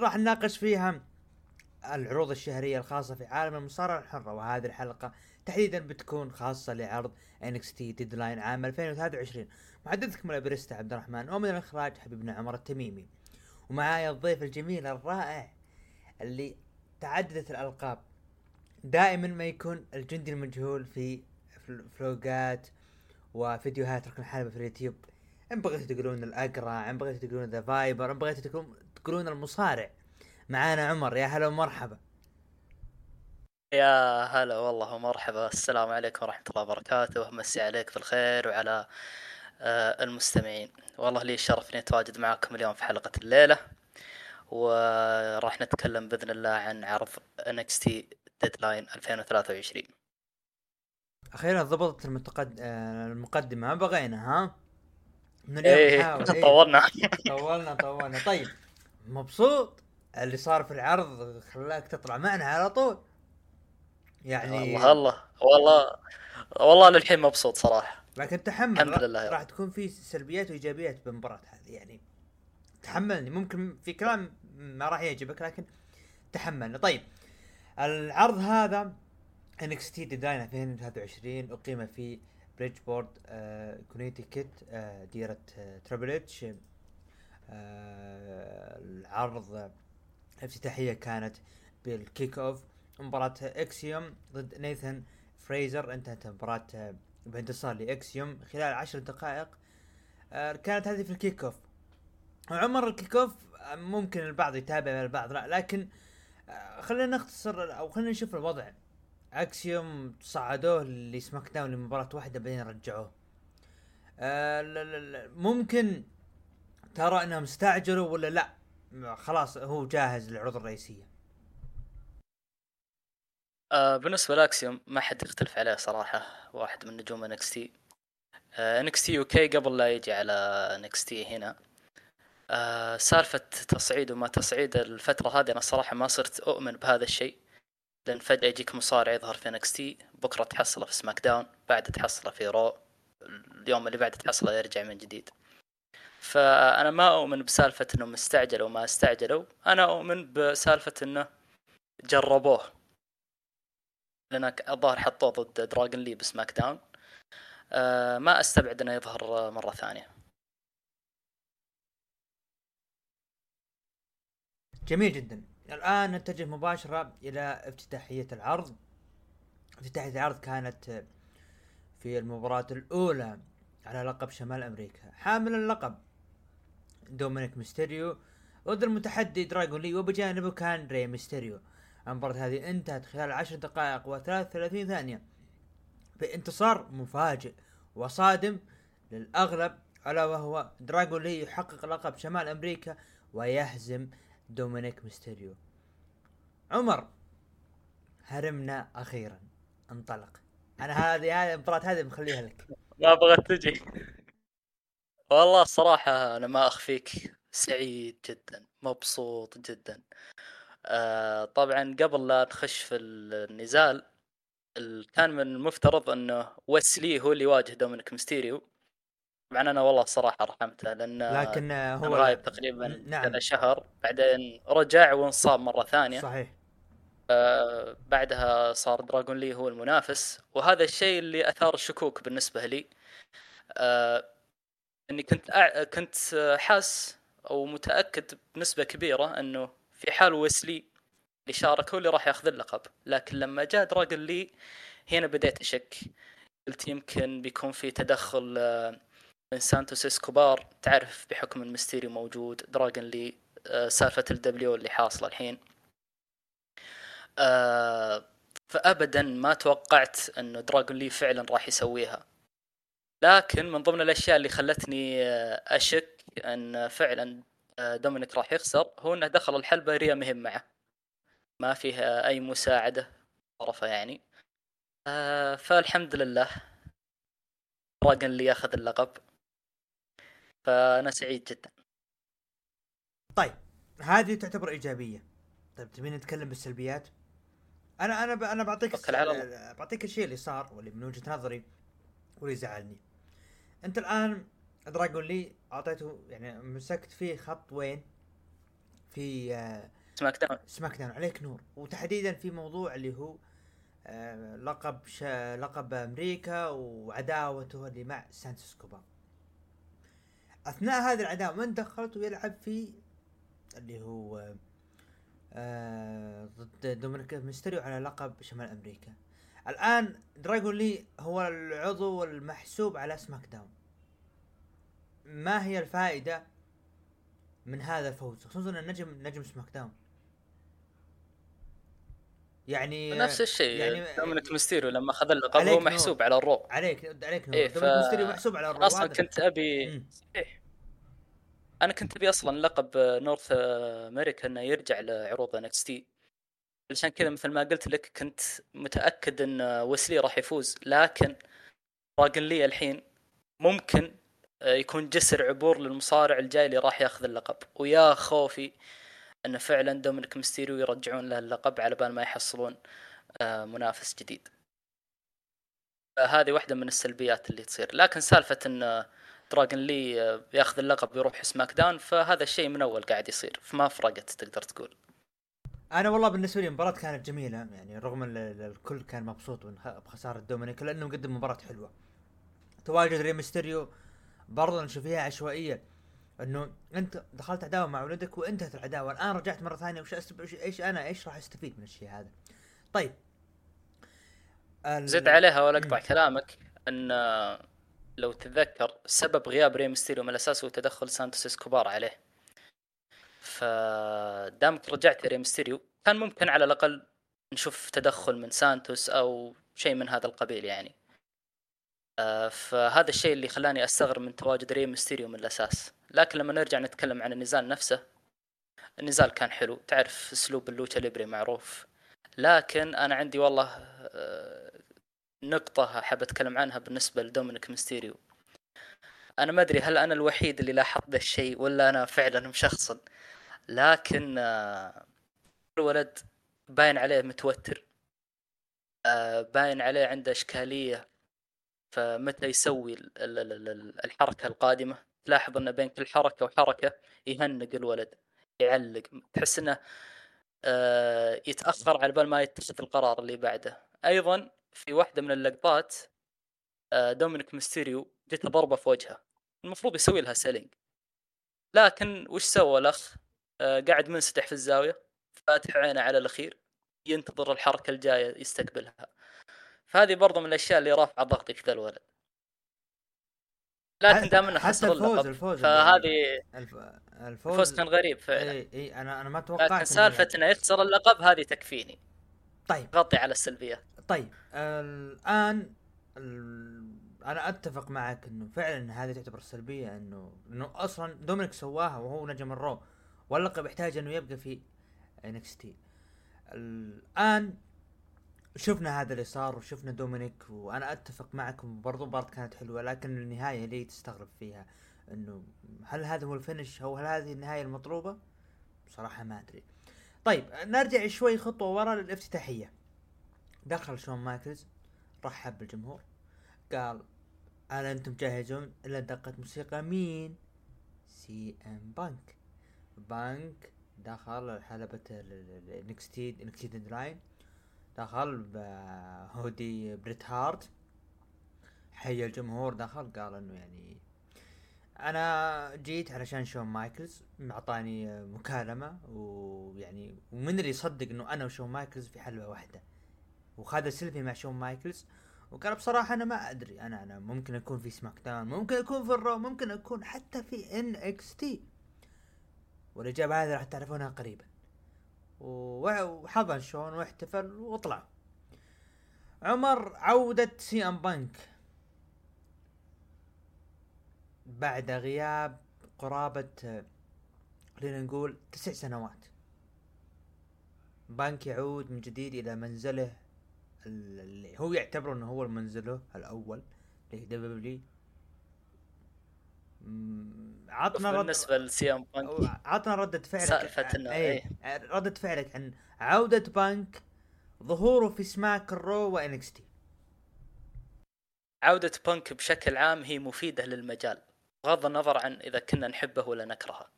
راح نناقش فيها العروض الشهرية الخاصة في عالم المصارعة الحرة وهذه الحلقة تحديدا بتكون خاصة لعرض NXT Deadline عام 2023 محدثكم الابريستا عبد الرحمن ومن الإخراج حبيبنا عمر التميمي. ومعايا الضيف الجميل الرائع اللي تعددت الألقاب دائما ما يكون الجندي المجهول في فلوقات وفيديوهات ركن الحلبة في اليوتيوب. إن بغيتوا تقولون الأقرع إن بغيتوا تقولون The Viper إن بغيتوا تقولون- تقولون المصارع. معانا عمر يا هلا ومرحبا. يا هلا والله ومرحبا. السلام عليكم ورحمة الله وبركاته. مسي عليك بالخير وعلى آه، المستمعين. والله لي الشرف إني أتواجد معكم اليوم في حلقة الليلة. وراح نتكلم بإذن الله عن عرض NXT Deadline 2023 أخيرا ضبطت المتقد... آه، المقدمة ما بغينا ها؟ من اليوم إيه نحاول إيه. طولنا طولنا طولنا. طيب مبسوط اللي صار في العرض خلاك تطلع معنا على طول. يعني والله الله والله والله للحين مبسوط صراحة. لكن تحمل الحمد لله راح. تكون في سلبيات وإيجابيات بالمباراة هذه. يعني تحملني ممكن في كلام ما راح يعجبك لكن تحملني. طيب العرض هذا NXT Deadline 2023 اقيم في بريدجبورت آه كونيتيكت آه ديرة آه Triple H العرض الافتتاحية كانت بال kickoff مباراة اكسيوم ضد نيثن فريزر انتهت المباراة آه، بانتصار لاكسيوم خلال عشر دقائق. آه، كانت هذه في ال kickoff عمر ال kickoff آه، ممكن البعض يتابع البعض لا لكن آه، خلينا نختصر أو خلينا نشوف الوضع. اكسيوم صعدوه ل SmackDown لمباراة واحدة بعدين رجعوه. آه، ممكن ترى انهم استعجلوا ولا لا؟ خلاص هو جاهز للعروض الرئيسية. آه، بالنسبة لأكسيوم ما حد يختلف عليه صراحة واحد من نجوم NXT آه، NXT UK قبل لا يجي على NXT هنا. آه، سالفة تصعيد وما تصعيد الفترة هذه أنا صراحة ما صرت أؤمن بهذا الشيء لأن فجأة يجيك مصارع يظهر في NXT بكرة تحصله في SmackDown بعد تحصله في Raw اليوم اللي بعد تحصله يرجع من جديد. فأنا ما أؤمن بسالفة أنهم استعجلوا وما استعجلوا. أنا أؤمن بسالفة أنه جربوه. لأنك الظاهر حطوه ضد دراجون لي ب SmackDown آه ما أستبعد إنه يظهر مرة ثانية. جميل جدا. الآن نتجه مباشرة إلى افتتاحية العرض. افتتاحية العرض كانت في المباراة الأولى على لقب شمال أمريكا. حامل اللقب. دومينيك ميستيريو ضد المتحدي دراجون لي وبجانبه كان ري ميستيريو. المباراة هذه انتهت خلال عشر دقائق و33 ثانية. بانتصار مفاجئ وصادم للأغلب ألا وهو دراجون لي يحقق لقب شمال أمريكا ويهزم دومينيك ميستيريو. عمر هرمنا أخيرا. انطلق. أنا هذه هذه المباراة هذه مخليها لك. ما بغت تجي. والله الصراحة أنا ما أخفيك سعيد جدا مبسوط جدا. آه طبعا قبل لا نخش في النزال ال- كان من المفترض أنه ويسلي هو اللي يواجه دومينيك ميستيريو. طبعا أنا والله الصراحة رحمته لأن لكن هو غايب تقريبا نعم. شهر بعدين رجع وانصاب مرة ثانية. صحيح. آه، بعدها صار دراغون لي هو المنافس وهذا الشيء اللي أثار الشكوك بالنسبة لي. آه، إني كنت أع... كنت حاس أو متأكد بنسبة كبيرة إنه في حال ويسلي اللي شارك هو اللي راح يأخذ اللقب. لكن لما جاء دراغون لي هنا بديت أشك. قلت يمكن بيكون في تدخل آه، من سانتوس إسكوبار. تعرف بحكم المستيريو موجود دراغون لي آه، سالفة ال LWO اللي حاصلة الحين. آه، فابدا ما توقعت إنه دراغون لي فعلا راح يسويها. لكن من ضمن الأشياء اللي خلتني آه، أشك أن فعلا آه، دومينيك راح يخسر هو أنه دخل الحلبة ريا مهم معه. ما فيها أي مساعدة طرفه يعني. آه، فالحمد لله. دراغون لي ياخذ اللقب. فأنا سعيد جدا. طيب هذه تعتبر إيجابية. طيب تبين نتكلم بالسلبيات؟ أنا أنا ب... أنا بعطيك. بعطيك الشيء اللي صار واللي من وجهة نظري واللي زعلني. انت الان دراجون لي اعطيته يعني مسكت فيه خط وين؟ في آه SmackDown SmackDown عليك نور. وتحديدا في موضوع اللي هو آه لقب شا لقب أمريكا وعداوته اللي مع سانتوس إسكوبار. أثناء هذه العداوة من دخلت ويلعب في اللي هو آه ضد دومينيك ميستيريو على لقب شمال أمريكا. الآن دراجون لي هو العضو المحسوب على SmackDown. ما هي الفائدة من هذا الفوز؟ خصوصا النجم نجم SmackDown. يعني نفس الشيء. يعني دومينيك ميستيريو لما اخذ اللقب هو محسوب نور. على ال Raw عليك عليك نور. إيه ف... دومينيك ميستيريو محسوب على ال Raw أصلا كنت أبي إيه. أنا كنت أبي أصلا لقب North أمريكا إنه يرجع لعروض NXT علشان كذا مثل ما قلت لك كنت متأكد إن ويسلي راح يفوز. لكن دراجن لي الحين ممكن يكون جسر عبور للمصارع الجاي اللي راح ياخذ اللقب. ويا خوفي انه فعلا دومينيك ميستيريو يرجعون له اللقب على بال ما يحصلون آه، منافس جديد. هذه واحدة من السلبيات اللي تصير. لكن سالفة إن دراجن لي ياخذ اللقب ويروح SmackDown فهذا الشيء من أول قاعد يصير. فما فرقت تقدر تقول. أنا والله بالنسبة لي المباراة كانت جميلة يعني رغم إن الكل كان مبسوط بخسارة دومينيك لأنه مقدم مباراة حلوة. تواجد ري ميستيريو برضه نشوف فيها عشوائية إنه أنت دخلت عداوة مع ولدك وانتهت العداوة الآن رجعت مرة ثانية وش إيش أنا إيش راح أستفيد من الشيء هذا؟ طيب. ال... زد عليها ولا أقطع كلامك إن لو تتذكر سبب غياب ري ميستيريو من الأساس هو تدخل سانتوس اسكوبار عليه. فدامك رجعت ري ميستيريو. كان ممكن على الأقل نشوف تدخل من سانتوس أو شيء من هذا القبيل يعني. آه، فهذا الشيء اللي خلاني أستغرب من تواجد ري ميستيريو من الأساس. لكن لما نرجع نتكلم عن النزال نفسه النزال كان حلو. تعرف أسلوب ال lucha libre معروف. لكن أنا عندي والله آه، نقطة حاب أتكلم عنها بالنسبة لدومينيك ميستيريو. أنا ما أدري هل أنا الوحيد اللي لاحظت ذا الشيء ولا أنا فعلا مشخصن لكن آه، الولد باين عليه متوتر باين عليه عنده إشكالية فمتى يسوي الحركة القادمة؟ تلاحظ إنه بين كل حركة وحركة يهنق الولد يعلق تحس إنه آه، يتأخر على بال ما يتخذ القرار اللي بعده. أيضا في واحدة من اللقطات آه، دومينيك ميستيريو جته ضربة في وجهه المفروض يسوي لها selling. لكن وش سوى الأخ؟ آه، قاعد منسدح في الزاوية فاتح عينه على الأخير ينتظر الحركة الجاية يستقبلها. فهذه برضو من الأشياء اللي رافعة ضغطي في ذا الولد. لكن دام إنه خسر الفوز الفوز فهذه الفوز الفوز كان غريب فعلا. اي إي أنا أنا ما توقعت لكن سالفة إنه يخسر اللقب هذه تكفيني. طيب. غطي على السلبيات. طيب. الآن أنا أتفق معك إنه فعلا هذه تعتبر سلبيه انه إنه أصلا دومينيك سواها وهو نجم ال Raw. واللقب يحتاج إنه يبقى في NXT الآن شفنا هذا اللي صار وشفنا دومينيك وأنا أتفق معكم برضو مباراة كانت حلوة لكن النهاية اللي تستغرب فيها إنه هل هذا هو ال finish أو هل هذه النهاية المطلوبة؟ بصراحة ما أدري. طيب نرجع شوي خطوة ورا للافتتاحية. دخل شون مايكلز رحب بالجمهور قال هل أنتم جاهزون الا دقة موسيقى مين؟ سي إم بانك. بانك دخل حلبة ال NXT NXT Deadline. دخل بهودي بريت هارت. حي الجمهور دخل قال إنه يعني أنا جيت علشان شون مايكلز اعطاني مكالمة ويعني ومن اللي يصدق إنه أنا وشون مايكلز في حلبة واحدة. وخذ سيلفي مع شون مايكلز وقال بصراحة أنا ما أدري. أنا أنا ممكن أكون في SmackDown ممكن أكون في ال Raw ممكن أكون حتى في NXT. والإجابة هذه راح تعرفونها قريبا. وحضن شون واحتفل وطلع. عمر عودة سي أم بانك. بعد غياب قرابة خلينا نقول تسع سنوات. بانك يعود من جديد إلى منزله اللي هو يعتبره إنه هو منزله الأول اللي دبليو عطنا رد بالنسبة لسيام بانك. عطنا ردة فعلك سالفة إنه إيه ردة فعلك عن عودة بانك ظهوره في سماك الرو وانكستي عودة بانك بشكل عام هي مفيدة للمجال بغض النظر عن إذا كنا نحبه ولا نكرهه.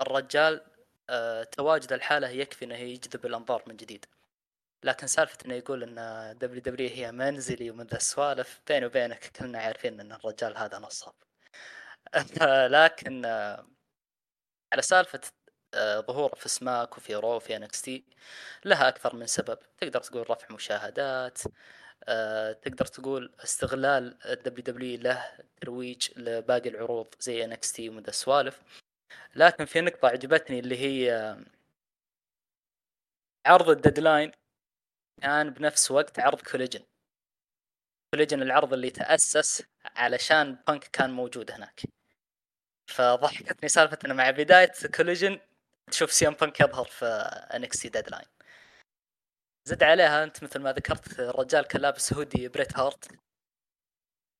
الرجال آه تواجده لحاله يكفي إنه يجذب الأنظار من جديد. لكن سالفة إنه يقول إن WWE هي منزلي ومن ذا السوالف بيني وبينك كلنا عارفين إن الرجال هذا نصاب. لكن آه على سالفة آه، ظهوره في Smack وفي Raw وفي NXT لها أكثر من سبب. تقدر تقول رفع مشاهدات آه، تقدر تقول استغلال ال WWE له ترويج لباقي العروض زي NXT ومن ذا السوالف. لكن في نقطة عجبتني اللي هي عرض ال Deadline كان بنفس وقت عرض Collision. Collision العرض اللي تأسس علشان بانك كان موجود هناك. فضحكتني سالفة إنه مع بداية Collision تشوف سي ام بانك يظهر في NXT Deadline زد عليها أنت مثل ما ذكرت الرجال كان لابس هودي بريت هارت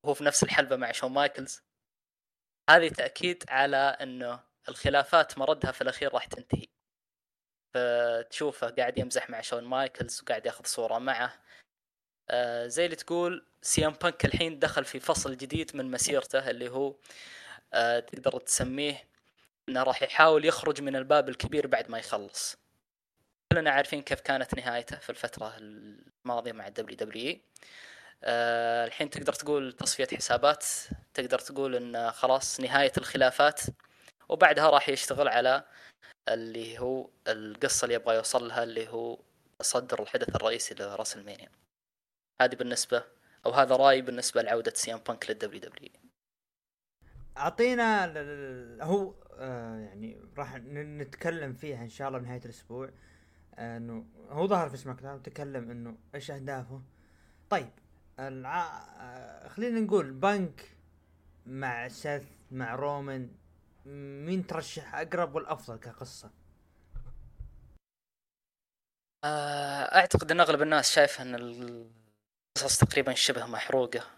وهو في نفس الحلبة مع شون مايكلز هذه تأكيد على إنه الخلافات مردها في الأخير راح تنتهي. فتشوفه قاعد يمزح مع شون مايكلز وقاعد ياخذ صورة معه. آه زي اللي تقول سي ام بانك الحين دخل في فصل جديد من مسيرته اللي هو تقدر تسميه إنه راح يحاول يخرج من الباب الكبير بعد ما يخلص. كلنا عارفين كيف كانت نهايته في الفترة الماضية مع ال WWE أه الحين تقدر تقول تصفية حسابات تقدر تقول إن خلاص نهاية الخلافات وبعدها راح يشتغل على اللي هو القصة اللي يبغى يوصل لها اللي هو صدر الحدث الرئيسي لراس المانيا هذه بالنسبة أو هذا رأيي بالنسبة لعودة سي أم بانك لل WWE أعطينا هو آه يعني راح نتكلم فيها إن شاء الله بنهايه الأسبوع. إنه هو ظهر في SmackDown تكلم إنه إيش أهدافه. طيب الع... آه، خلينا نقول بانك مع سيث مع رومان مين ترشح أقرب والأفضل كقصة؟ آه، أعتقد إن أغلب الناس شايف إن القصص تقريبا شبه محروقة. آه،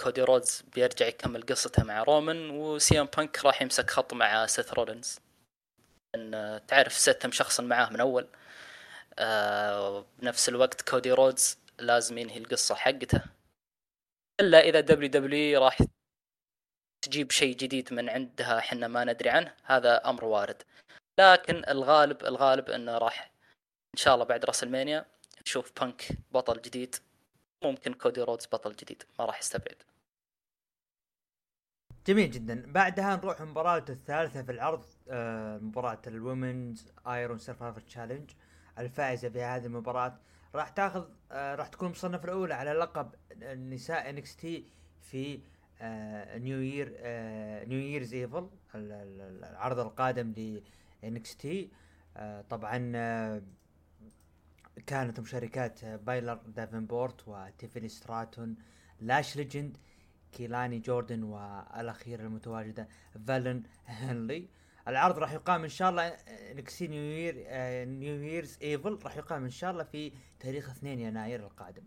كودي رودز بيرجع يكمل قصته مع رومان وسي إم بانك راح يمسك خط مع سيث رولينز. إن تعرف سيث مشخصن معاه من أول. آه بنفس الوقت كودي رودز لازم ينهي القصة حقته. إلا إذا WWE راح تجيب شيء جديد من عندها إحنا ما ندري عنه هذا أمر وارد. لكن الغالب الغالب إنه راح إن شاء الله بعد راس المانيا نشوف بانك بطل جديد. ممكن كودي رودز بطل جديد ما راح يستبعد. جميل جدا. بعدها نروح المباراة الثالثة في العرض آه مباراة ال Women's Iron Survivor Challenge الفائزة في هذه المباراة راح تاخذ آه راح تكون المصنفة الأولى على لقب النساء NXT في New Year New Year's Evil العرض القادم ل NXT آه طبعا آه كانت مشاركات بلير دافنبورت وتيفاني ستراتون لاش ليجند كيلاني جوردن والاخيره المتواجدة فالون هنلي. العرض راح يقام إن شاء الله NXT New Year New Year's Evil راح يقام إن شاء الله في تاريخ 2 يناير القادم.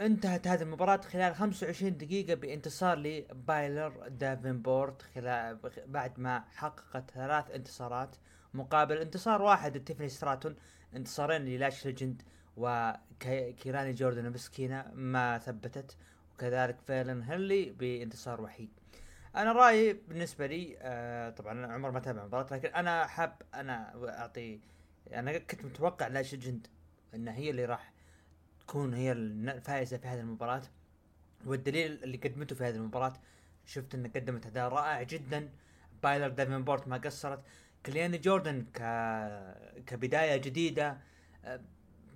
انتهت هذه المباراة خلال 25 دقيقة بانتصار لبلير دافنبورت خلال بعد ما حققت ثلاث انتصارات. مقابل انتصار واحد لتيفاني ستراتون انتصارين للاش ليجند وكيلاني جوردن مسكينة ما ثبتت وكذلك فالون هنلي بانتصار وحيد. أنا رأيي بالنسبة لي آه طبعا عمر ما تابع المباراه لكن أنا حاب أنا أعطي أنا كنت متوقع لا جند انها هي اللي راح تكون هي الفائزة في هذه المباراة. والدليل اللي قدمته في هذه المباراة شفت انها قدمت أداء رائع جدا. بايلر ديفنبورت ما قصرت. كلياني جوردن ك كبداية جديدة آه،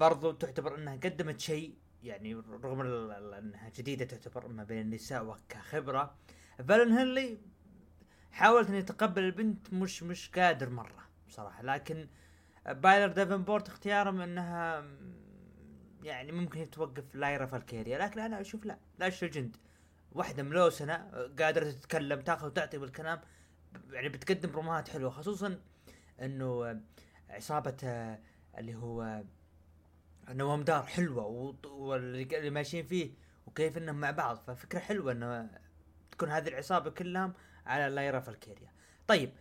برضو تعتبر إنها قدمت شيء يعني رغم إنها جديدة تعتبر ما بين النساء وكخبرة. فالن هنلي حاولت ان يتقبل البنت مش مش قادر مرة بصراحة لكن بايلر ديفنبورت اختيارهم إنها يعني ممكن توقف لايرا فالكيريا لكن أنا أشوف لا لا الجند واحدة ملوسنة قادرة تتكلم تأخذ وتعطي بالكلام. يعني بتقدم رومات حلوة خصوصا إنه عصابة اللي هو نوام دار حلوة واللي ماشيين فيه وكيف إنهم مع بعض ففكرة حلوة إنه تكون هذه العصابة كلهم على لايرا فالكيريا طيب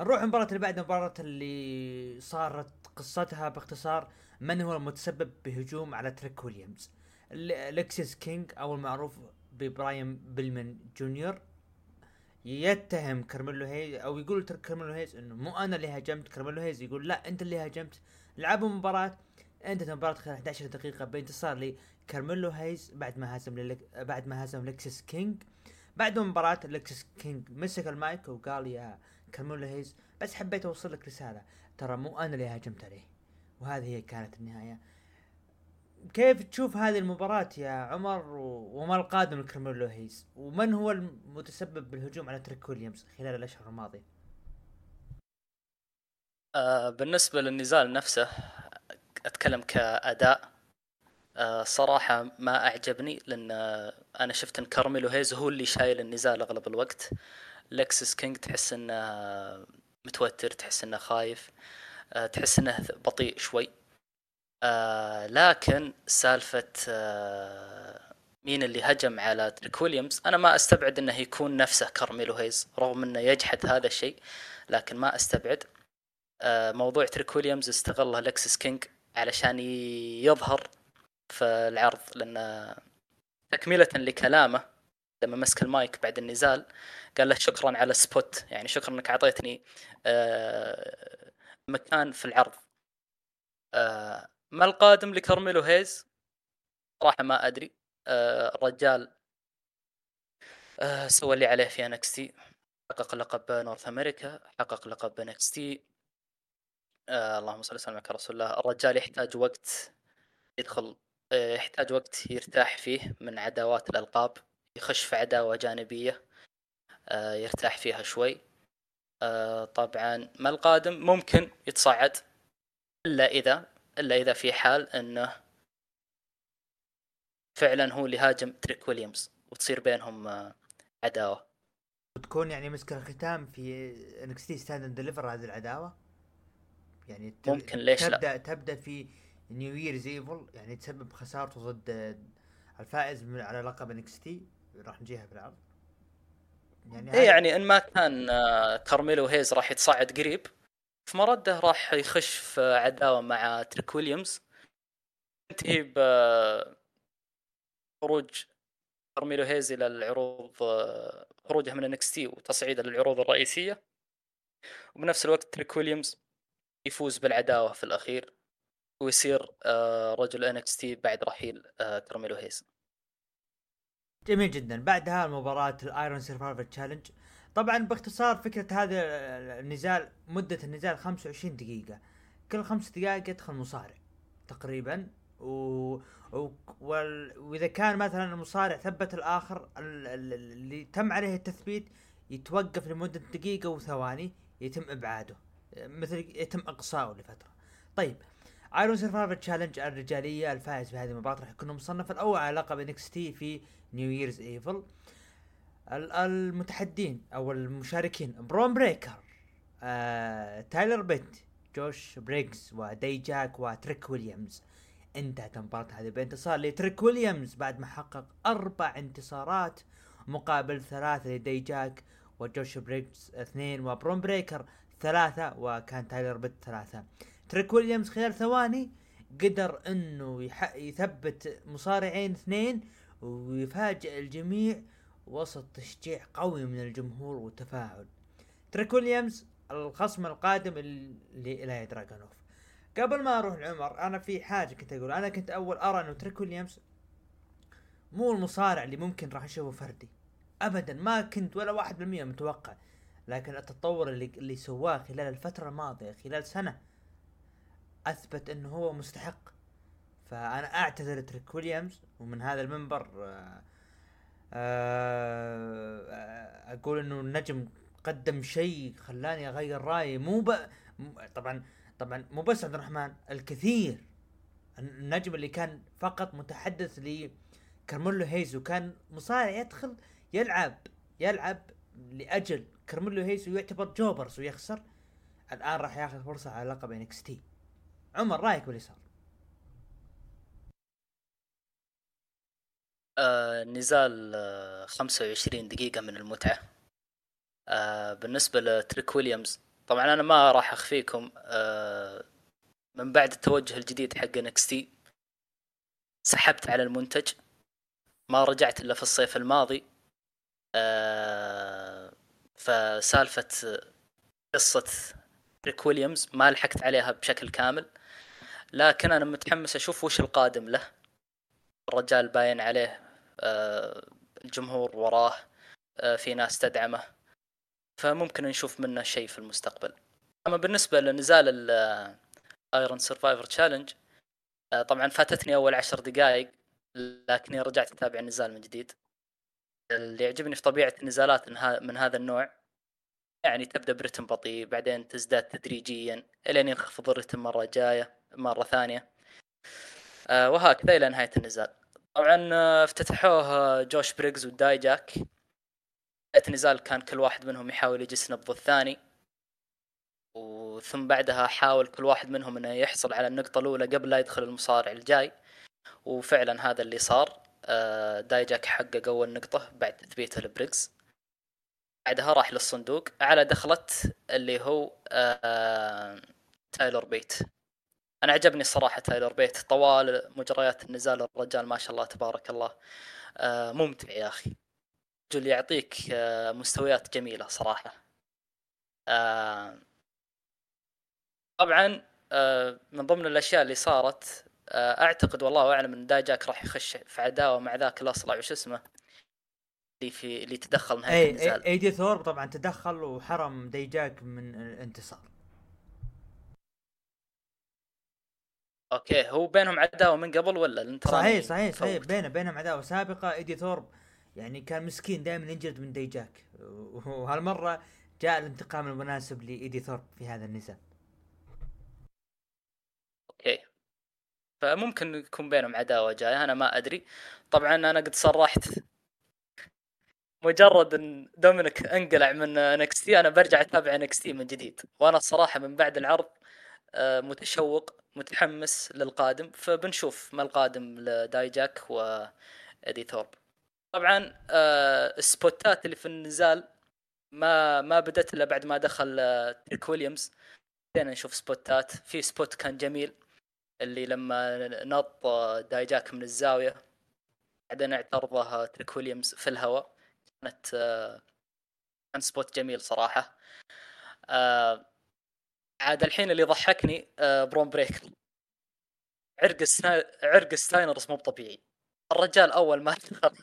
نروح المباراة اللي بعد المباراة اللي صارت قصتها باختصار من هو المتسبب بهجوم على تريك ويليامز؟ ليكسيس كينج أو المعروف ببراين بيلمن جونيور. يتهم كارميلو هيز أو يقول كارميلو هيز إنه مو أنا اللي هاجمت كارميلو هيز يقول لا أنت اللي هاجمت. لعبوا مباراة انتهت المباراة خلال 11 دقيقة بانتصار لكارميلو هيز بعد ما هزم للك... بعد ما هزم لكسس كينج. بعد المباراة لكسس كينج مسك المايك وقال يا كارميلو هيز بس حبيت أوصل لك رسالة ترى مو أنا اللي هاجمت عليه وهذه هي كانت النهاية. كيف تشوف هذه المباراة يا عمر وما القادم لكارميلو هيز ومن هو المتسبب بالهجوم على تريك ويليامز خلال الأشهر الماضية؟ آه بالنسبة للنزال نفسه أتكلم كأداء آه صراحة ما أعجبني لأن أنا شفت إن كارميلو هيز هو اللي شايل النزال أغلب الوقت. لكسس كينج تحس إنه متوتر تحس إنه خايف آه تحس إنه بطيء شوي. آه لكن سالفة آه مين اللي هجم على تريك ويليامز أنا ما أستبعد إنه يكون نفسه كارميلو هيز رغم إنه يجحد هذا الشيء لكن ما أستبعد آه موضوع تريك ويليامز استغله لكسس كينج علشان يظهر في العرض لأن تكملة لكلامه لما مسك المايك بعد النزال قال له شكرا على ال spot يعني شكرا إنك أعطيتني آه مكان في العرض. آه ما القادم لكارميلو هيز؟ صراحة ما أدري. آه الرجال آه سوى اللي عليه في NXT حقق لقب North America حقق لقب NXT آه اللهم صل وسلم على رسول الله. الرجال يحتاج وقت يدخل آه يحتاج وقت يرتاح فيه من عداوات الألقاب. يخش في عداوة جانبية آه يرتاح فيها شوي. آه طبعا ما القادم؟ ممكن يتصعد إلا إذا إلا إذا في حال إنه فعلا هو اللي هاجم تريك ويليامز وتصير بينهم آه، عداوة. وتكون يعني مسك الختام في NXT Stand & Deliver هذه العداوة؟ يعني ممكن ليش تبدا لا. تبدا في New Year's Evil يعني تسبب خسارته ضد الفائز على لقب NXT راح نجيها في العرض يعني إيه يعني إن ما كان آه، كارميلو هيز راح يتصعد قريب في مرده راح يخش في عداوة مع تريك ويليامز. تنتهي ب خروج كارميلو هيز إلى العروض خروجه من NXT وتصعيده للعروض الرئيسية. وبنفس الوقت تريك ويليامز يفوز بالعداوة في الأخير ويصير آه، رجل NXT بعد رحيل آه، كارميلو هيز جميل جدا. بعدها مباراة ال Iron Survivor Challenge طبعا باختصار فكرة هذا النزال مدة النزال 25 دقيقة. كل خمس دقائق يدخل مصارع تقريبا. و... و... وال... وإذا كان مثلا المصارع ثبت الآخر اللي تم عليه التثبيت يتوقف لمدة دقيقة وثواني يتم إبعاده. مثل يتم إقصائه لفترة. طيب Iron Survivor Challenge الرجالية الفائز في هذه المباراة راح يكون مصنف الأول على لقب NXT في New Year's Evil المتحدين أو المشاركين. برون بريكر آه، تايلر بيت جوش بريكس ودايجاك وتريك ويليامز. انتهت المباراة هذه بانتصار لتريك ويليامز بعد ما حقق أربع انتصارات مقابل ثلاثة لدايجاك وجوش بريكس اثنين وبرون بريكر ثلاثة وكان تايلر بيت ثلاثة. تريك ويليامز خلال ثواني قدر إنه يثبت مصارعين اثنين ويفاجئ الجميع وسط تشجيع قوي من الجمهور وتفاعل تريك ويليامز الخصم القادم إليا دراجونوف قبل ما أروح لعمر أنا في حاجة كنت أقول. أنا كنت أول أرى إنه تريك ويليامز مو المصارع اللي ممكن راح أشوفه فردي. ابدا ما كنت ولا واحد بالمية متوقع. لكن التطور اللي اللي سواه خلال الفترة الماضية خلال سنة أثبت إنه هو مستحق. فأنا أعتذر تريك ويليامز ومن هذا المنبر آه أقول إنه النجم قدم شيء خلاني أغير رأيي. مو ب... طبعا طبعا مو بس عبد الرحمن الكثير. النجم اللي كان فقط متحدث لكارميلو هيز وكان مصارع يدخل يلعب يلعب لأجل كارميلو هيز ويعتبر jobbers ويخسر. الآن راح ياخذ فرصة على لقب NXT عمر رأيك باللي صار؟ آه نزال آه 25 دقيقة من المتعة. آه بالنسبة لتريك ويليامز طبعا أنا ما راح أخفيكم آه من بعد التوجه الجديد حق NXT سحبت على المنتج ما رجعت إلا في الصيف الماضي. آه فسالفة قصة تريك ويليامز ما لحقت عليها بشكل كامل. لكن أنا متحمس أشوف وش القادم له. الرجال باين عليه الجمهور وراه آه في ناس تدعمه فممكن نشوف منه شيء في المستقبل. أما بالنسبة لنزال ال Iron Survivor Challenge طبعا فاتتني أول عشر دقائق لكني رجعت أتابع النزال من جديد. اللي يعجبني في طبيعة النزالات من هذا النوع يعني تبدأ برتم بطيء بعدين تزداد تدريجيا إلين ينخفض الرتم مرة جاية مرة ثانية. آه، وهكذا إلى نهاية النزال. طبعا آه، افتتحوه جوش بريكز وداي جاك. النزال كان كل واحد منهم يحاول يجس نبض الثاني. وثم بعدها حاول كل واحد منهم إنه يحصل على النقطة الأولى قبل لا يدخل المصارع الجاي. وفعلا هذا اللي صار. آه، دايجاك حقق أول نقطة بعد تثبيته لبريكس بعدها راح للصندوق. على دخلة اللي هو آه، تايلور بيت. أنا عجبني الصراحة تايلور بيت طوال مجريات النزال الرجال ما شاء الله تبارك الله. آه، ممتع يا أخي. رجل يعطيك مستويات جميلة صراحة. طبعا آه، من ضمن الأشياء اللي صارت آه، أعتقد والله أعلم إن داجاك راح يخش في عداوة مع ذاك الاصلع وش اسمه اللي في اللي تدخل نهاية أي النزال. اي دي ثورب طبعا تدخل وحرم ديجاك من الانتصار. أوكي هو بينهم عداوة من قبل ولا صحيح صحيح صحيح. بينه بينهم عداوة سابقة. ايدي ثورب يعني كان مسكين دائما ينجلد من ديجاك. وهالمرة جاء الانتقام المناسب لايدي ثورب في هذا النزال أوكي. فممكن يكون بينهم عداوة جاية أنا ما أدري. طبعا أنا قد صرحت مجرد إن دومينيك انقلع من NXT أنا برجع أتابع NXT من جديد. وأنا الصراحة من بعد العرض آه، متشوق متحمس للقادم فبنشوف ما القادم لداي جاك وادي ثورب. طبعا آه، ال spot ات اللي في النزال ما ما بدت إلا بعد ما دخل آه، تريك ويليامز. بدينا نشوف spot ات. في spot كان جميل اللي لما نط دايجاك من الزاوية بعدين اعترضه تريك ويليامز في الهواء. كانت كان spot جميل صراحة. آه، عاد الحين اللي ضحكني آه، برون بريكر. عرق عرق ستاينرز مو طبيعي الرجال أول ما دخل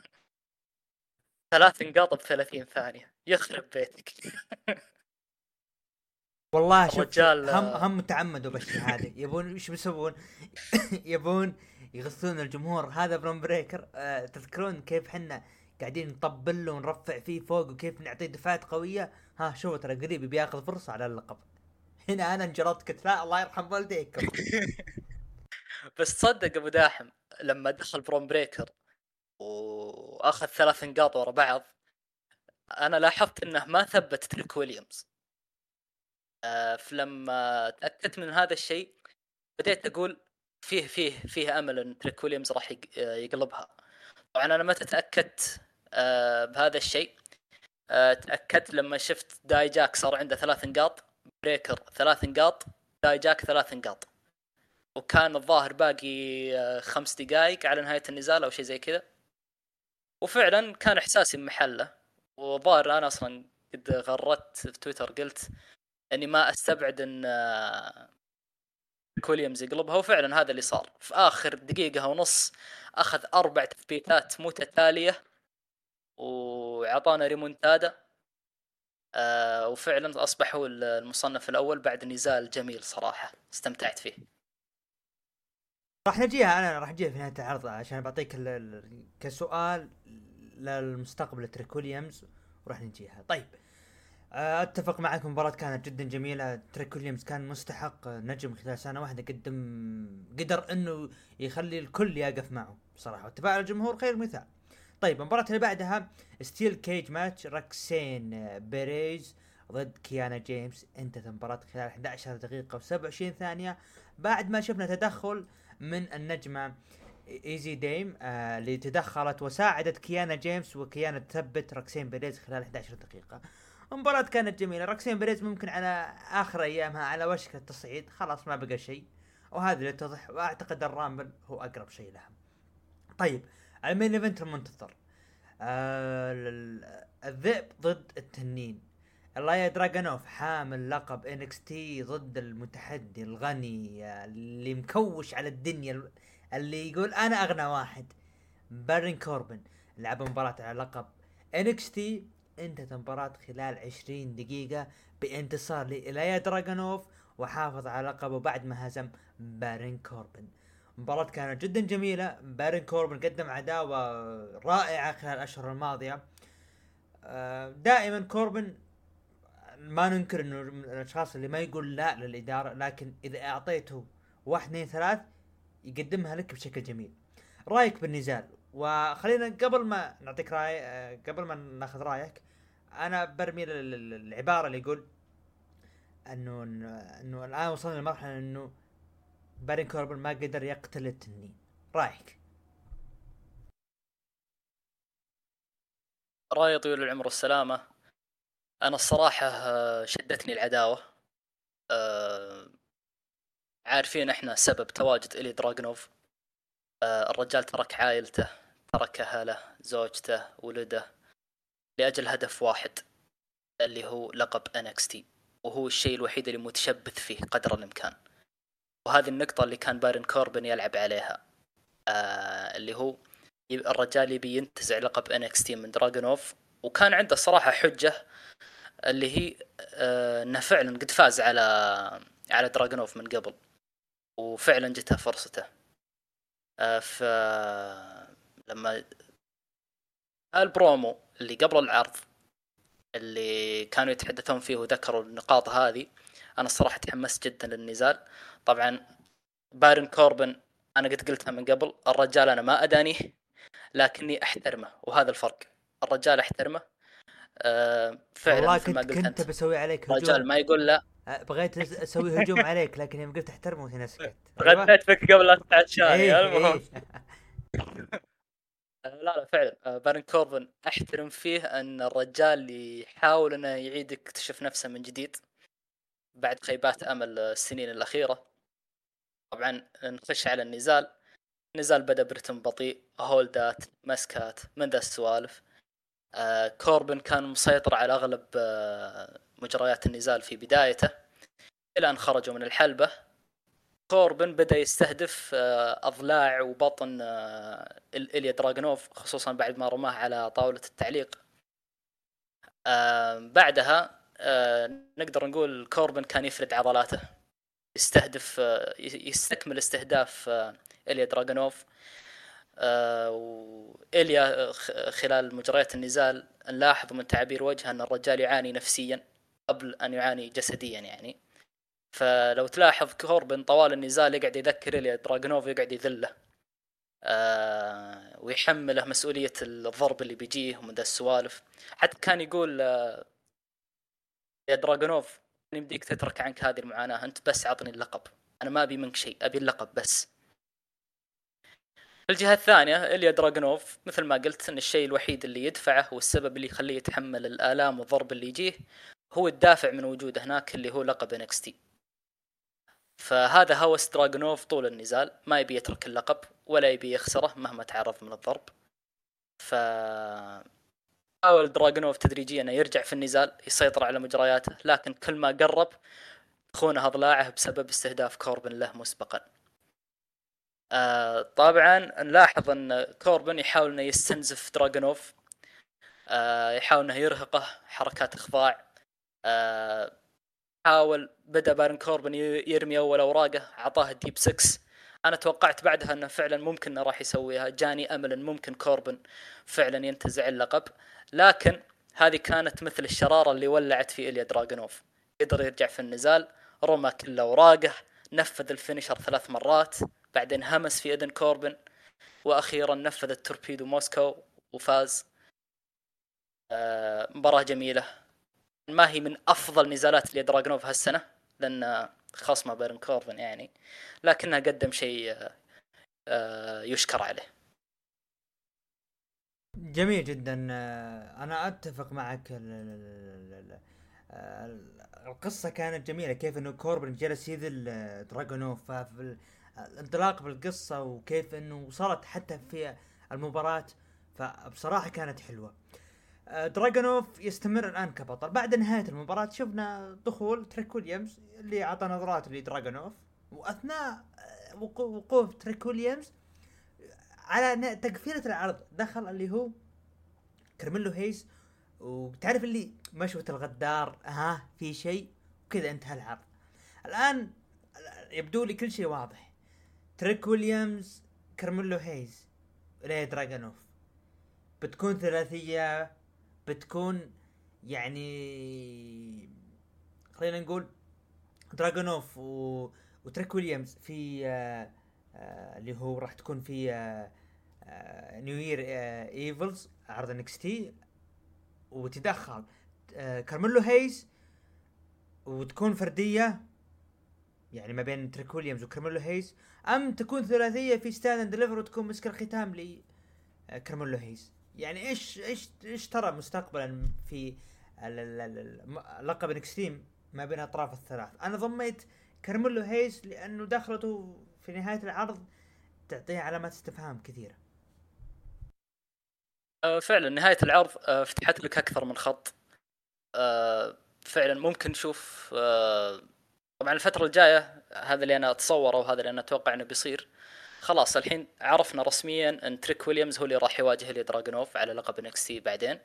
ثلاث نقاط ب 30 ثانية. يخرب بيتك. والله شوف هم هم تعمدوا بالشيء هذا يبون إيش بيسوون؟ يبون يغثون الجمهور. هذا برون بريكر. آه تذكرون كيف حنا قاعدين نطبل له ونرفع فيه فوق وكيف نعطيه دفعات قوية؟ ها شوفوا ترى قريب بياخذ فرصة على اللقب. هنا أنا انجرضت قلت لا الله يرحم والديكم بس تصدق أبو داحم لما دخل برون بريكر وأخذ ثلاث نقاط ورا بعض أنا لاحظت إنه ما ثبت تريك ويليامز. آه، فلما تأكدت من هذا الشيء بديت أقول فيه فيه فيه أمل إن تريك ويليامز راح يقلبها. طبعا أنا متى تاكدت آه، بهذا الشيء. آه، تأكدت لما شفت داي جاك صار عنده ثلاث نقاط. بريكر ثلاث نقاط داي جاك ثلاث نقاط. وكان الظاهر باقي خمس دقائق على نهاية النزال أو شيء زي كذا. وفعلا كان إحساسي محله وظاهر أنا أصلا قد غردت في تويتر قلت إني ما أستبعد إن آه، كوليامز يقلبها. وفعلا هذا اللي صار. في آخر دقيقة ونص أخذ أربع تثبيتات متتالية وعطانا ريمونتادا. آه وفعلا اصبح هو المصنف الأول بعد نزال جميل صراحة استمتعت فيه. راح نجيها أنا راح نجيها في نهاية العرض عشان بعطيك كسؤال للمستقبل تريك ويليامز وراح نجيها. طيب آه، أتفق معك المباراة كانت جدا جميلة. تريك ويليامز كان مستحق نجم خلال سنة واحدة قدم قدر إنه يخلي الكل يقف معه بصراحة واتباع الجمهور خير مثال. طيب المباراة اللي بعدها steel cage match روكسان بيريز ضد كيانا جيمس انتهت المباراة خلال 11 دقيقة و27 ثانية. بعد ما شفنا تدخل من النجمة ايزي ديم آه اللي تدخلت وساعدت كيانا جيمس وكيانا تثبت روكسان بيريز خلال 11 دقيقة. المباراة كانت جميلة. روكسان بيريز ممكن على آخر أيامها على وشك التصعيد. خلاص ما بقى شيء. وهذا اللي يتضح وأعتقد الرامبل هو أقرب شيء لها. طيب ال main event المنتظر. آه الذئب ضد التنين. إيليا دراجونوف حامل لقب NXT ضد المتحدي الغني اللي مكوش على الدنيا اللي يقول أنا أغنى واحد. بارن كوربن لعب مباراة على لقب NXT. انتهت المباراة خلال 20 دقيقة بانتصار لإيليا دراجونوف وحافظ على لقبه بعد ما هزم بارن كوربن. المباراة كانت جدا جميلة. بارن كوربن قدم عداوة رائعة خلال الأشهر الماضية. آه، دائما كوربن ما ننكر إنه من الأشخاص اللي ما يقول لا للإدارة لكن إذا أعطيته واحد اثنين ثلاث يقدمها لك بشكل جميل. رأيك بالنزال؟ وخلينا قبل ما نعطيك رأي آه، قبل ما ناخذ رأيك أنا برمي العباره اللي يقول إنه إنه الآن وصلنا لمرحلة إنه بارين كوربن ما قدر يقتل التنين. رأيك؟ رأي طويل العمر والسلامة. أنا الصراحة آه، شدتني العداوة. آه، عارفين إحنا سبب تواجد إيليا دراغنوف. آه، الرجال ترك عائلته ترك أهله زوجته ولده لأجل هدف واحد اللي هو لقب NXT وهو الشيء الوحيد اللي متشبث فيه قدر الإمكان. وهذه النقطة اللي كان بارن كوربن يلعب عليها آه اللي هو الرجال يبي ينتزع لقب NXT من دراجونوف وكان عنده صراحة حجة اللي هي آه إنه فعلا قد فاز على على دراجونوف من قبل وفعلا جته فرصته. آه ف لما البرومو اللي قبل العرض اللي كانوا يتحدثون فيه وذكروا النقاط هذه أنا الصراحه تحمست جدا للنزال. طبعا بارن كوربن أنا قد قلتها من قبل الرجال أنا ما أدانيه لكني أحترمه وهذا الفرق الرجال أحترمه. أه فعلا والله كنت, ما قلت كنت بسوي عليك هجوم. الرجال ما يقول لا. أه، بغيت أسوي هجوم عليك لكن يوم قلت أحترمه هنا سكت. غديت فيك قبل لا تتعشى إيه المهم. إيه. لا لا فعلا. أه، بارن كوربن أحترم فيه أن الرجال يحاول انه يعيد يكتشف نفسه من جديد بعد خيبات أمل السنين الأخيرة. طبعا نخش على النزال. النزال بدا برتم بطيء. هولدات مسكات من ذا السوالف. آه كوربن كان مسيطر على أغلب آه مجريات النزال في بدايته إلى أن خرجوا من الحلبة. كوربن بدا يستهدف آه أضلاع وبطن آه إليا دراغنوف خصوصا بعد ما رماه على طاولة التعليق. آه بعدها آه نقدر نقول كوربن كان يفرد عضلاته. يستهدف آه يستكمل استهداف آه إليا دراغونوف آه وإليا خلال مجريات النزال نلاحظ من تعابير وجهه أن الرجال يعاني نفسيا قبل أن يعاني جسديا يعني. فلو تلاحظ كوربن طوال النزال يقعد يذكر إليا دراغونوف يقعد يذله آه ويحمله مسؤولية الضرب اللي بيجيه ومن ذا السوالف. حتى كان يقول آه يا دراغونوف يمديك تترك عنك هذه المعاناة. أنت بس عطني اللقب. أنا ما أبي منك شيء أبي اللقب بس. الجهة الثانية إليا دراغونوف مثل ما قلت أن الشيء الوحيد اللي يدفعه والسبب اللي يخليه يتحمل الآلام والضرب اللي يجيه هو الدافع من وجوده هناك اللي هو لقب NXT فهذا هوس دراغونوف طول النزال. ما يبي يترك اللقب ولا يبي يخسره مهما تعرض من الضرب. ف حاول دراغونوف تدريجيا إنه يرجع في النزال يسيطر على مجرياته لكن كل ما قرب تخونه اضلاعه بسبب استهداف كوربن له مسبقا. آه طبعا نلاحظ إن كوربن يحاول إنه يستنزف دراغونوف آه يحاول إنه يرهقه حركات إخضاع آه حاول بدأ بارن كوربن يرمي أول أوراقه أعطاه ال Deep 6 أنا توقعت بعدها إنه فعلا ممكن إنه راح يسويها. جاني أمل إن ممكن كوربن فعلا ينتزع اللقب. لكن هذه كانت مثل الشرارة اللي ولعت في اليا دراغونوف. قدر يرجع في النزال رمى كل اوراقه نفذ ال finisher ثلاث مرات بعدين همس في اذن كوربن وأخيرا نفذ ال Torpedo Moscow وفاز. آه مباراة جميلة. ما هي من أفضل نزالات لدراغونوف هالسنة لأن خصمه بيرن كوربن يعني لكنها قدم شيء آه, آه، يشكر عليه. جميل جدا. آه، أنا أتفق معك القصة كانت جميلة كيف إنه كوربن جلس يذل دراغونوف. الانطلاق بالقصة وكيف إنه وصلت حتى في المباراة فبصراحة كانت حلوة. آه، دراجونوف يستمر الآن كبطل. بعد نهاية المباراة شفنا دخول تريك ويليامز اللي أعطى نظرات لدراجونوف وأثناء آه، وقوف تريك ويليامز على تقفيلة العرض دخل اللي هو كرميلو هيز وتعرف اللي مشوة الغدار ها في شيء وكذا انتهى العرض. الآن يبدو لي كل شيء واضح. تريك ويليامز كرميلو هيز ري دراجونوف بتكون ثلاثية بتكون يعني خلينا نقول دراجونوف و... وتريك ويليامز في آه آه اللي هو راح تكون في آه آه New Year آه Evils عرض NXT وتدخل آه كارميلو هيز وتكون فردية يعني ما بين تريك ويليامز وكارميلو هيز أم تكون ثلاثية في Stand and Deliver وتكون مسك الختام ل آه، كارميلو هيز يعني إيش إيش إيش ترى مستقبلا في لقب NXT ما بين اطراف الثلاث؟ أنا ضميت كارميلو هيز لأنه دخلته في نهاية العرض تعطيه علامات استفهام كثيرة. آه، فعلا نهاية العرض آه، فتحت لك أكثر من خط. فعلا ممكن نشوف طبعا الفترة الجاية هذا اللي أنا أتصوره وهذا اللي أنا أتوقع إنه بيصير. خلاص الحين عرفنا رسميا إن تريك ويليامز هو اللي راح يواجه إليا دراجونوف على لقب NXT بعدين.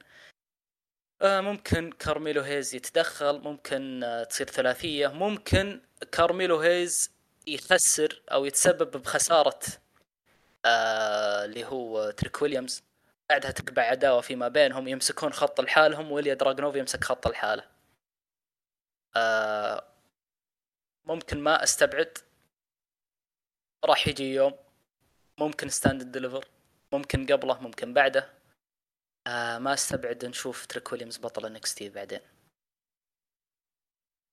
آه ممكن كارميلو هيز يتدخل ممكن آه تصير ثلاثية ممكن كارميلو هيز يخسر أو يتسبب بخسارة آه اللي هو تريك ويليامز. بعدها تقلب عداوة فيما بينهم يمسكون خط لحالهم وإليا دراجونوف يمسك خط لحاله. آه ممكن ما أستبعد راح يجي يوم ممكن Stand Deliver ممكن قبله ممكن بعده. آه ما استبعد نشوف تريك ويليامز بطل NXT بعدين.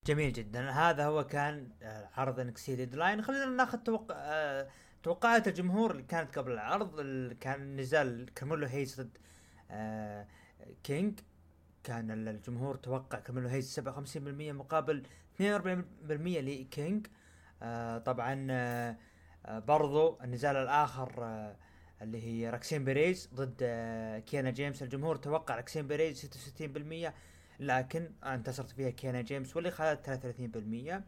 جميل جدا. هذا هو كان آه، عرض NXT Deadline خلينا ناخذ توقع آه توقعات الجمهور اللي كانت قبل العرض اللي كان نزال كارميلو هيز ضد آه كينج. كان الجمهور توقع كارميلو هيز 57% مقابل 42% لكينج. آه طبعا آه برضو النزال الآخر آه اللي هي راكسين بيريز ضد آه كيانا جيمس. الجمهور توقع راكسين بيريز 66% لكن انتصرت فيها كيانا جيمس واللي خذت 33%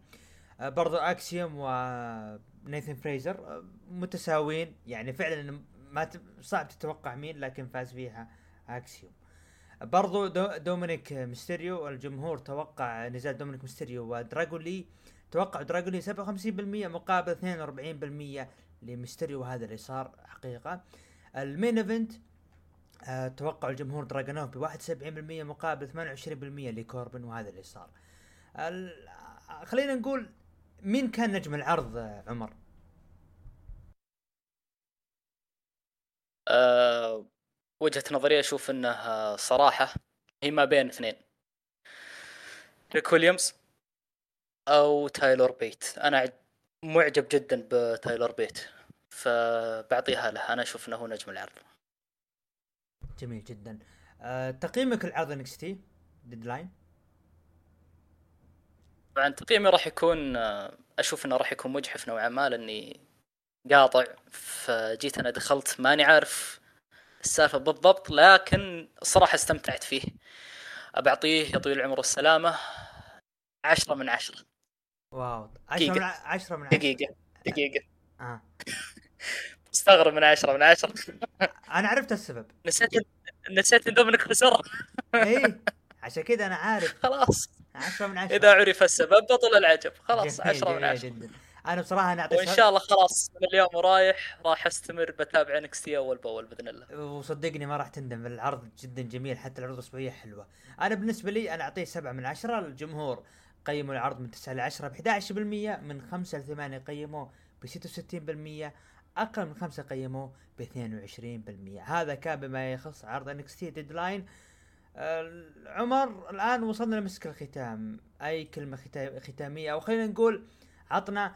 آه برضو أكسيوم ونيثن فريزر آه متساويين. يعني فعلا ما صعب تتوقع مين لكن فاز فيها أكسيوم. برضو دو دومينيك ميستيريو الجمهور توقع نزال دومينيك ميستيريو ودراجون لي توقع دراجون 57% مقابل 42% لميستيريو وهذا اللي صار حقيقة. ال main event أه توقع الجمهور دراجونوف ب 71% مقابل 28% لكوربن وهذا اللي صار. خلينا نقول مين كان نجم العرض عمر؟ أه وجهة نظري أشوف إنه صراحة هي ما بين اثنين. تريك ويليامز. أو تايلر بيت. أنا معجب جدا بتايلر بيت فبعطيها له. أنا أشوف إنه هو نجم العرض. جميل جدا. أه تقييمك العرض NXT Deadline طبعا تقييمي راح يكون أشوف إنه راح يكون مجحف نوعا ما لأني قاطع فجيت أنا دخلت ماني عارف السالفة بالضبط لكن الصراحه استمتعت فيه. بعطيه يا طويل العمر والسلامه عشرة من عشرة. wow. 10 من 10 من 10 دقيقة. دقيقة. آه. استغرب من 10 من 10 أنا عرفت السبب. نسيت نسيت إن دومينيك خسر. إي. عشان كذا أنا عارف. خلاص. 10 من 10 إذا عرف السبب بطل العجب. خلاص 10 من 10 جدا. أنا بصراحة أنا أعطي وإن شاء الله خلاص من اليوم ورايح راح أستمر بتابع NXT أول بأول بإذن الله. وصدقني ما راح تندم. العرض جدا جميل حتى العروض الاسبوعيه حلوة. أنا بالنسبة لي أنا أعطيه 7 من 10 الجمهور قيموا العرض من 9 ل 10 ب 11% من 5 ل 8 قيموه ب 66% أقل من 5 قيموه ب 22% هذا كان بما يخص عرض NXT Deadline آه عمر الآن وصلنا لمسك الختام. أي كلمة ختامية؟ أو خلينا نقول عطنا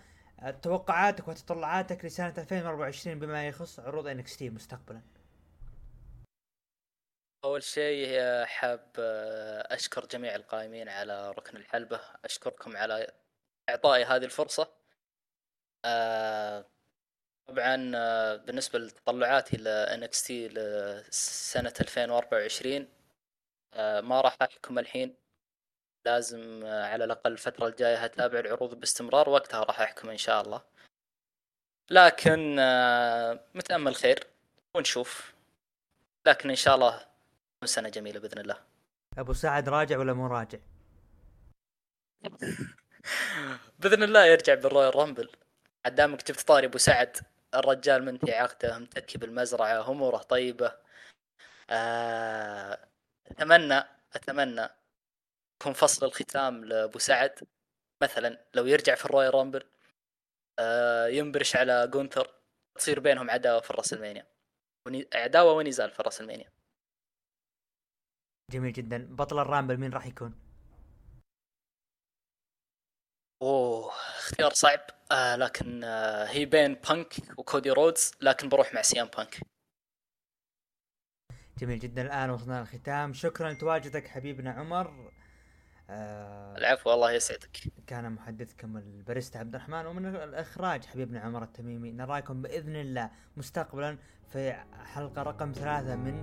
توقعاتك وتطلعاتك لسنة 2024 بما يخص عروض انكس تي مستقبلا. أول شيء حاب آه، أشكر جميع القائمين على ركن الحلبة. أشكركم على إعطائي هذه الفرصة. آه، طبعا آه، بالنسبة لتطلعاتي ل NXT لسنة 2024 آه، ما راح أحكم الحين. لازم على الأقل الفترة الجاية هتابع العروض باستمرار وقتها راح أحكم إن شاء الله. لكن متأمل خير ونشوف. لكن إن شاء الله تكون سنة جميلة بإذن الله. أبو سعد راجع ولا مو راجع؟ بإذن الله يرجع بالرويال رامبل. عدامك جبت طاري أبو سعد. الرجال منتهي عقده متكي بالمزرعه اموره طيبة. آه، أتمنى أتمنى يكون فصل الختام لأبو سعد. مثلا لو يرجع في ال Royal Rumble آه، ينبرش على جونثر تصير بينهم عداوة في ال WrestleMania. عداوة ونزال في ال WrestleMania. جميل جدا. بطل ال Rumble مين راح يكون؟ أوه اختيار صعب. آه لكن آه هي بين بانك وكودي رودز لكن بروح مع CM Punk. جميل جدا. الآن وصلنا للختام. شكرا لتواجدك حبيبنا عمر. آه العفو الله يسعدك. كان محدثكم الباريستا عبد الرحمن. ومن الإخراج حبيبنا عمر التميمي نراكم بإذن الله مستقبلا في حلقة رقم ثلاثة من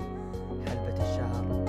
حلبة الشهر.